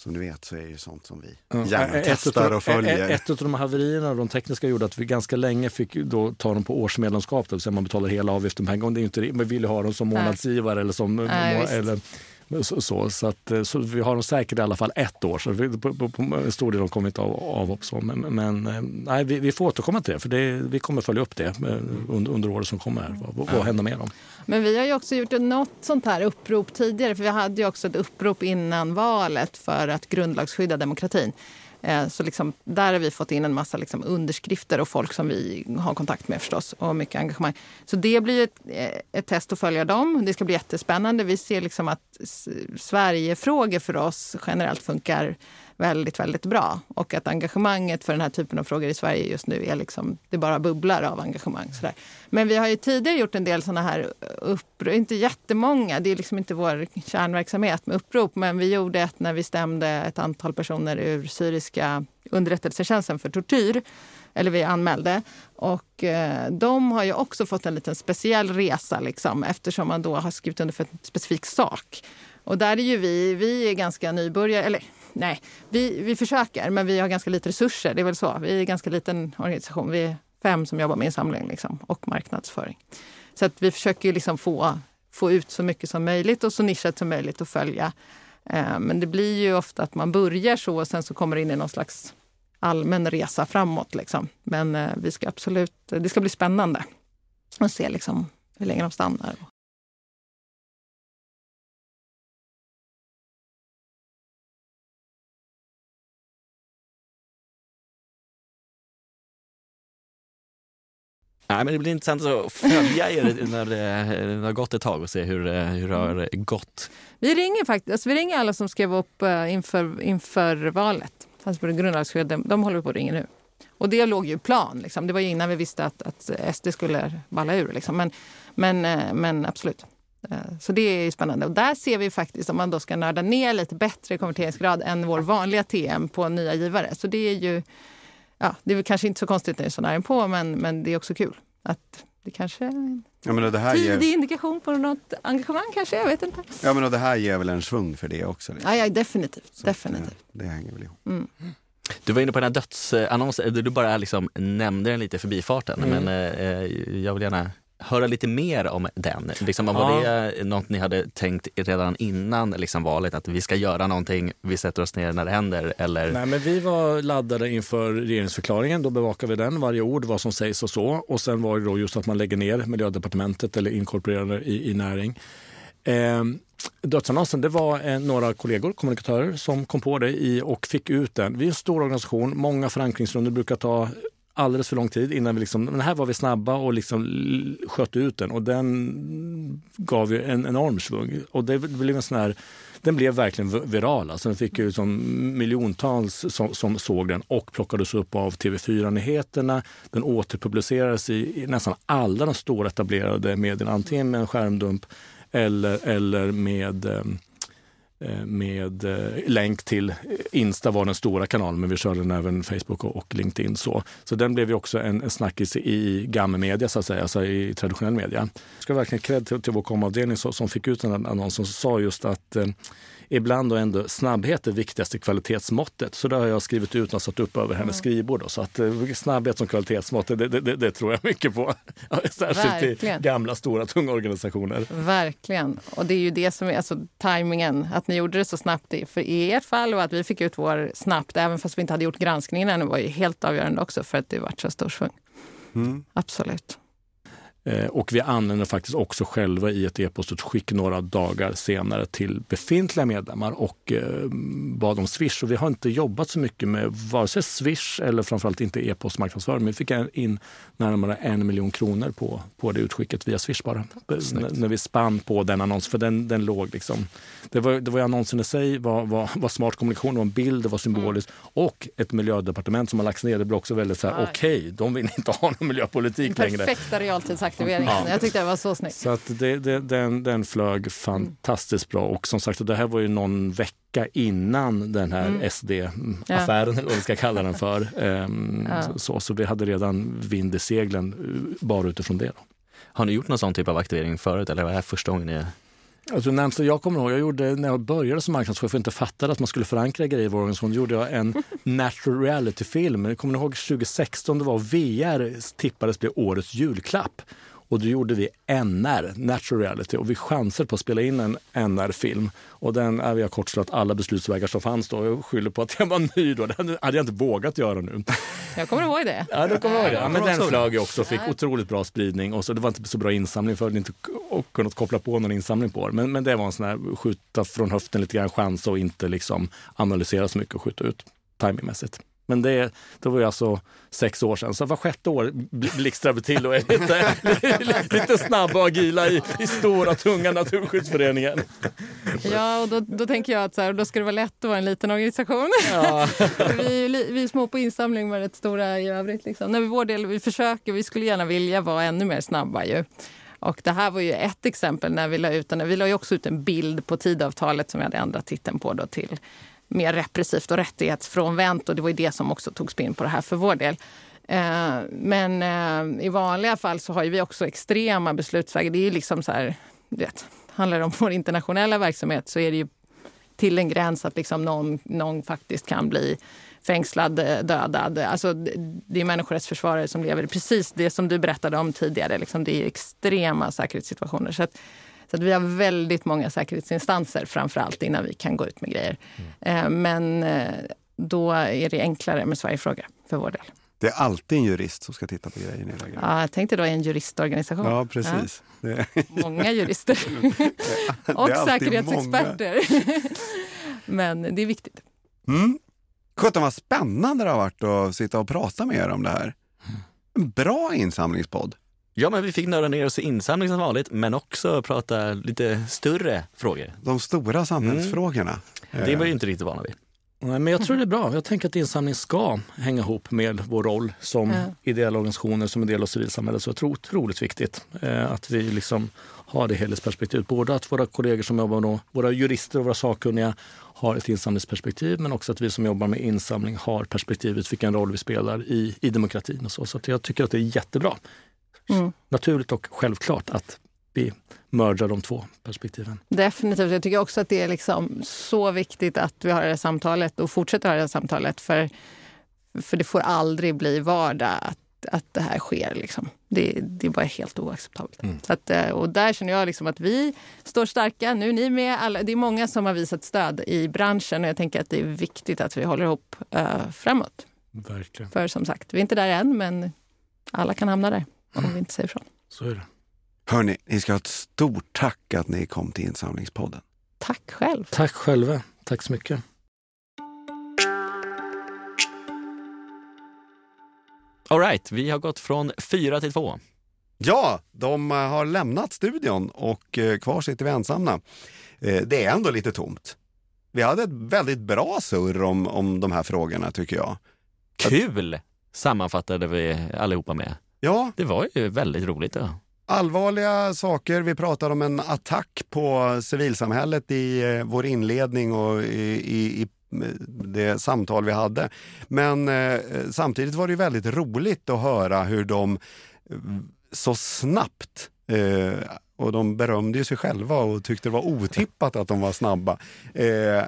som du vet så är det sånt som vi gärna ett testar och följer. Ett, av de haverierna, de tekniska, gjorde att vi ganska länge fick då ta dem på årsmedlemskap, det vill säga man betalar hela avgiften på en gång. Det är inte, man vill ha dem som månadsgivare eller som... Nej, eller, så, så, så, att, eh, så vi har dem säkert i alla fall ett år. Så vi, på, på, på en stor del har kommit av avhopp. Så. Men, men eh, nej, vi, vi får återkomma till det, för det, vi kommer följa upp det eh, under, under året som kommer. Här. Vad, vad händer med dem? Men vi har ju också gjort något sånt här upprop tidigare. För vi hade ju också ett upprop innan valet för att grundlagsskydda demokratin. Eh, så liksom, där har vi fått in en massa liksom underskrifter och folk som vi har kontakt med förstås och mycket engagemang. Så det blir ett, eh, ett test att följa dem. Det ska bli jättespännande. Vi ser liksom att Sverigefrågor för oss generellt funkar väldigt, väldigt bra. Och att engagemanget för den här typen av frågor i Sverige just nu är liksom, det bara bubblar av engagemang. Sådär. Men vi har ju tidigare gjort en del sådana här uh, upprop, inte jättemånga, det är liksom inte vår kärnverksamhet med upprop, men vi gjorde ett när vi stämde ett antal personer ur syriska underrättelsetjänsten för tortyr eller vi anmälde. Och eh, de har ju också fått en liten speciell resa liksom, eftersom man då har skrivit under för en specifik sak. Och där är ju vi, vi är ganska nybörjare, eller nej, vi, vi försöker men vi har ganska lite resurser. Det är väl så. Vi är en ganska liten organisation. Vi är fem som jobbar med insamling liksom, och marknadsföring. Så att vi försöker liksom få, få ut så mycket som möjligt och så nischat som möjligt att följa. Eh, men det blir ju ofta att man börjar så och sen så kommer det in i någon slags allmän resa framåt. Liksom. Men eh, vi ska absolut, det ska bli spännande att se liksom hur länge de stannar. Nej, men det blir intressant att följa er när det har gått ett tag och se hur, eh, hur det har gått. Vi ringer faktiskt, alltså vi ringer alla som skrev upp eh, inför, inför valet. Alltså på grundlagsskydd, de håller på att ringa nu. Och det låg ju plan. Liksom. Det var ju innan vi visste att, att SD skulle balla ur. Liksom. Men, men, eh, men absolut. Så det är spännande. Och där ser vi faktiskt, om man då ska nörda ner lite bättre konverteringsgrad än vår vanliga TM på nya givare. Så det är ju ja, det är väl kanske inte så konstigt när det är så nära på, men, men det är också kul. Att det kanske är en ja, men det här tidig ger... indikation på något engagemang kanske, jag vet inte. Ja, men det här ger väl en svung för det också? Liksom. Ja, ja, definitivt. Så definitivt. Det, det hänger väl ihop. Mm. Du var inne på den här dödsannonsen, du bara liksom nämnde den lite i förbifarten, mm. men eh, jag vill gärna höra lite mer om den. Liksom, var ja. det något ni hade tänkt redan innan liksom, valet, att vi ska göra någonting, vi sätter oss ner när det händer? Eller? Nej, men vi var laddade inför regeringsförklaringen, då bevakar vi den, varje ord, vad som sägs och så. Och sen var det då just att man lägger ner miljödepartementet eller inkorporerar det i, i näring. Eh, Dödsannonsen, det var eh, några kollegor, kommunikatörer, som kom på det i och fick ut den. Vi är en stor organisation, många förankringsrundor brukar ta alldeles för lång tid innan vi liksom, men här var vi snabba och liksom sköt ut den och den gav ju en enorm svung. Och det blev en sån här, den blev verkligen viral. Alltså den fick ju som miljontals som, som såg den och plockades upp av TV4-nyheterna. Den återpublicerades i, i nästan alla de stora etablerade medierna, antingen med en skärmdump eller, eller med um, Eh, Eh, med eh, länk till Insta var den stora kanalen, men vi körde den även Facebook och LinkedIn. Så, så den blev ju också en, en snackis i gammemedia, så att säga, alltså i traditionell media. Jag ska verkligen kredd till, till vår komavdelning som fick ut den annonsen, som sa just att eh, ibland och ändå snabbhet är viktigaste kvalitetsmåttet. Så det har jag skrivit ut och satt upp över hennes skrivbord. Då. Så att eh, snabbhet som kvalitetsmått, det, det, det, det, tror jag mycket på. Särskilt Verkligen. i gamla, stora, tunga organisationer. Verkligen. Och det är ju det som är alltså, tajmingen. Att ni gjorde det så snabbt för i ert fall och att vi fick ut vår snabbt, även fast vi inte hade gjort granskningen ännu, var ju helt avgörande också för att det var så stor svung. Mm. Absolut. Eh, och vi använder faktiskt också själva i ett e-postutskick några dagar senare till befintliga medlemmar och eh, bad om Swish. Och vi har inte jobbat så mycket med vare sig Swish eller framförallt inte e-postmarknadsföring. Men vi fick in närmare en miljon kronor på, på det utskicket via Swish bara. När vi spann på den annonsen, för den, den låg liksom... Det var, det var annonsen i sig, var, var, var smart kommunikation, var en bild, det var symboliskt. Mm. Och ett miljödepartement som har lagts ner, det blev också väldigt så här, okej, okay, de vill inte ha någon miljöpolitik längre. Perfekta realtidsaktiviteter aktiveringen. Ja. Jag tyckte det var så snyggt. Så att det, det, den, den flög fantastiskt bra och som sagt det här var ju någon vecka innan den här mm. SD-affären, ja. eller vad vi ska kalla den för. Um, ja. så, så vi hade redan vind i seglen eh, bara utifrån det. Då. Har ni gjort någon sån typ av aktivering förut eller var det här första gången ni Alltså, närmsta jag kommer ihåg, jag gjorde, när jag började som marknadschef och inte fattade att man skulle förankra grejer i vår organisation, gjorde jag en natural reality-film. Kommer ni ihåg 2016, det var VR tippades bli årets julklapp. Och då gjorde vi NR, Natural Reality, och vi chansade på att spela in en NR-film. Och den, är vi har kortslått alla beslutsvägar som fanns då. Jag skyller på att jag var ny då. Det hade jag inte vågat göra nu. Jag kommer ihåg det. Ja, du kommer ihåg det. Ja, men den flög ju också fick otroligt bra spridning. Och så, det var inte så bra insamling för att inte kunnat koppla på någon insamling på det. Men, men det var en sån här skjuta från höften lite grann, chansa och inte liksom analysera så mycket och skjuta ut timingmässigt. Men det, det var ju alltså sex år sedan. Så var sjätte år blixtrar vi till och är lite, lite snabba och agila i, i stora, tunga Naturskyddsföreningen. Ja, och då, då tänker jag att så här, då ska det vara lätt att vara en liten organisation. Ja. vi, vi är små på insamling men rätt stora i övrigt. Liksom. Vi, vår del, vi försöker, vi skulle gärna vilja vara ännu mer snabba ju. Och det här var ju ett exempel när vi la ut den. Vi la ju också ut en bild på tidavtalet som vi hade ändrat titeln på då till mer repressivt och rättighetsfrånvänt och det var ju det som också togs in på det här för vår del. Eh, men eh, i vanliga fall så har vi också extrema beslutsvägar. Det är ju liksom så här, vet, handlar det om vår internationella verksamhet så är det ju till en gräns att liksom någon, någon faktiskt kan bli fängslad, eh, dödad. Alltså, det är människorättsförsvarare som lever i precis det som du berättade om tidigare. Liksom, det är extrema säkerhetssituationer. Så att, så vi har väldigt många säkerhetsinstanser framför allt innan vi kan gå ut med grejer. Mm. Men eh, då är det enklare med Sverigefrågor för vår del. Det är alltid en jurist som ska titta på grejer. grejer. Ja, jag tänkte då en juristorganisation. Ja, precis. Ja. Många jurister. och säkerhetsexperter. Men det är viktigt. Mm. Sjutton vad spännande det har varit att sitta och prata med er om det här. En bra insamlingspodd. Ja, men vi fick nörda ner oss i insamling som vanligt, men också prata lite större frågor. De stora samhällsfrågorna. Mm. Det var ju inte riktigt vana vid. Men jag tror det är bra. Jag tänker att insamling ska hänga ihop med vår roll som ja. ideella organisationer, som en del av civilsamhället. Så jag tror otroligt viktigt eh, att vi liksom har det helhetsperspektivet. Både att våra kollegor som jobbar med våra jurister och våra sakkunniga har ett insamlingsperspektiv, men också att vi som jobbar med insamling har perspektivet vilken roll vi spelar i, i demokratin. Och så så jag tycker att det är jättebra mm. naturligt och självklart att vi mergar de två perspektiven. Definitivt. Jag tycker också att det är liksom så viktigt att vi har det här samtalet och fortsätter ha det här samtalet. För, för det får aldrig bli vardag att, att det här sker. Liksom. Det, det är bara helt oacceptabelt. Mm. Så att, eh, och där känner jag liksom att vi står starka. Nu är ni med. Alla, det är många som har visat stöd i branschen och jag tänker att det är viktigt att vi håller ihop uh, framåt. Verkligen. För som sagt, vi är inte där än, men alla kan hamna där om vi inte säger ifrån. Så är det. Hörni, ni ska ha ett stort tack att ni kom till Insamlingspodden. Tack själv. Tack själva. Tack så mycket. All right, vi har gått från fyra till två. Ja, de har lämnat studion och eh, kvar sitter vi ensamma. Eh, det är ändå lite tomt. Vi hade ett väldigt bra surr om, om de här frågorna tycker jag. Kul sammanfattade vi allihopa med. Ja. Det var ju väldigt roligt. Ja. Allvarliga saker. Vi pratar om en attack på civilsamhället i eh, vår inledning och i, i, i det samtal vi hade. Men eh, samtidigt var det väldigt roligt att höra hur de eh, så snabbt eh, och de berömde ju sig själva och tyckte det var otippat att de var snabba. Eh,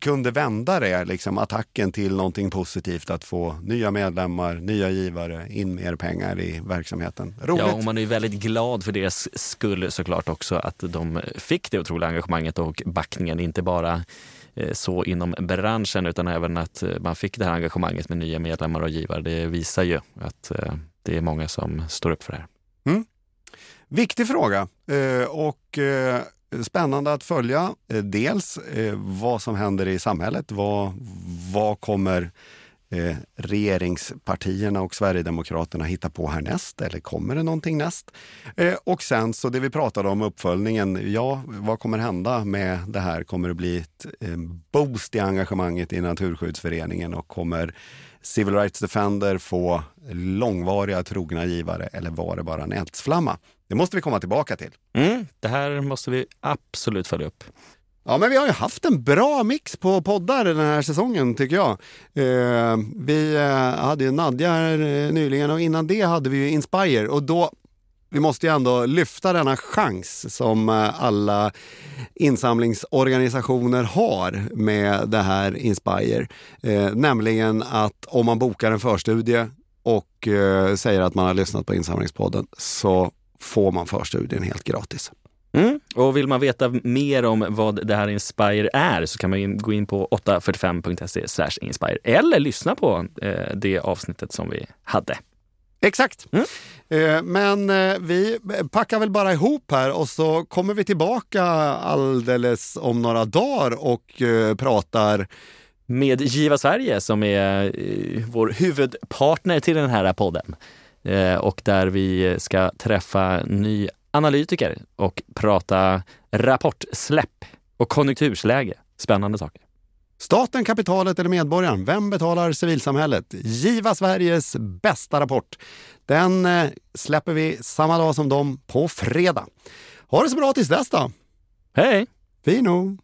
kunde vända det, liksom, attacken till någonting positivt, att få nya medlemmar, nya givare, in mer pengar i verksamheten. Roligt! Ja, och man är väldigt glad för deras skull såklart också att de fick det otroliga engagemanget och backningen, inte bara eh, så inom branschen utan även att eh, man fick det här engagemanget med nya medlemmar och givare. Det visar ju att eh, det är många som står upp för det här. Mm. Viktig fråga och spännande att följa. Eh, dels eh, vad som händer i samhället. Vad, vad kommer eh, regeringspartierna och Sverigedemokraterna hitta på härnäst? Eller kommer det någonting näst? Eh, och sen så det vi pratade om, uppföljningen. Ja, vad kommer hända med det här? Kommer det bli ett boost i engagemanget i Naturskyddsföreningen och kommer Civil Rights Defender få långvariga trogna givare eller var det bara en eldsflamma? Det måste vi komma tillbaka till. Mm, det här måste vi absolut följa upp. Ja, men vi har ju haft en bra mix på poddar den här säsongen tycker jag. Eh, vi eh, hade ju Nadja eh, nyligen och innan det hade vi ju Inspire och då vi måste ju ändå lyfta denna chans som eh, alla insamlingsorganisationer har med det här Inspire. Eh, nämligen att om man bokar en förstudie och eh, säger att man har lyssnat på Insamlingspodden så får man förstudien helt gratis. Mm. Och vill man veta mer om vad det här Inspire är så kan man gå in på 845.se inspire eller lyssna på eh, det avsnittet som vi hade. Exakt. Mm. Eh, men eh, vi packar väl bara ihop här och så kommer vi tillbaka alldeles om några dagar och eh, pratar Med Giva Sverige som är eh, vår huvudpartner till den här podden. Eh, och där vi ska träffa ny analytiker och prata rapportsläpp och konjunktursläge. Spännande saker. Staten, kapitalet eller medborgaren? Vem betalar civilsamhället? Giva Sveriges bästa rapport. Den eh, släpper vi samma dag som dem på fredag. Ha det så bra tills dess då. Hej! Fino!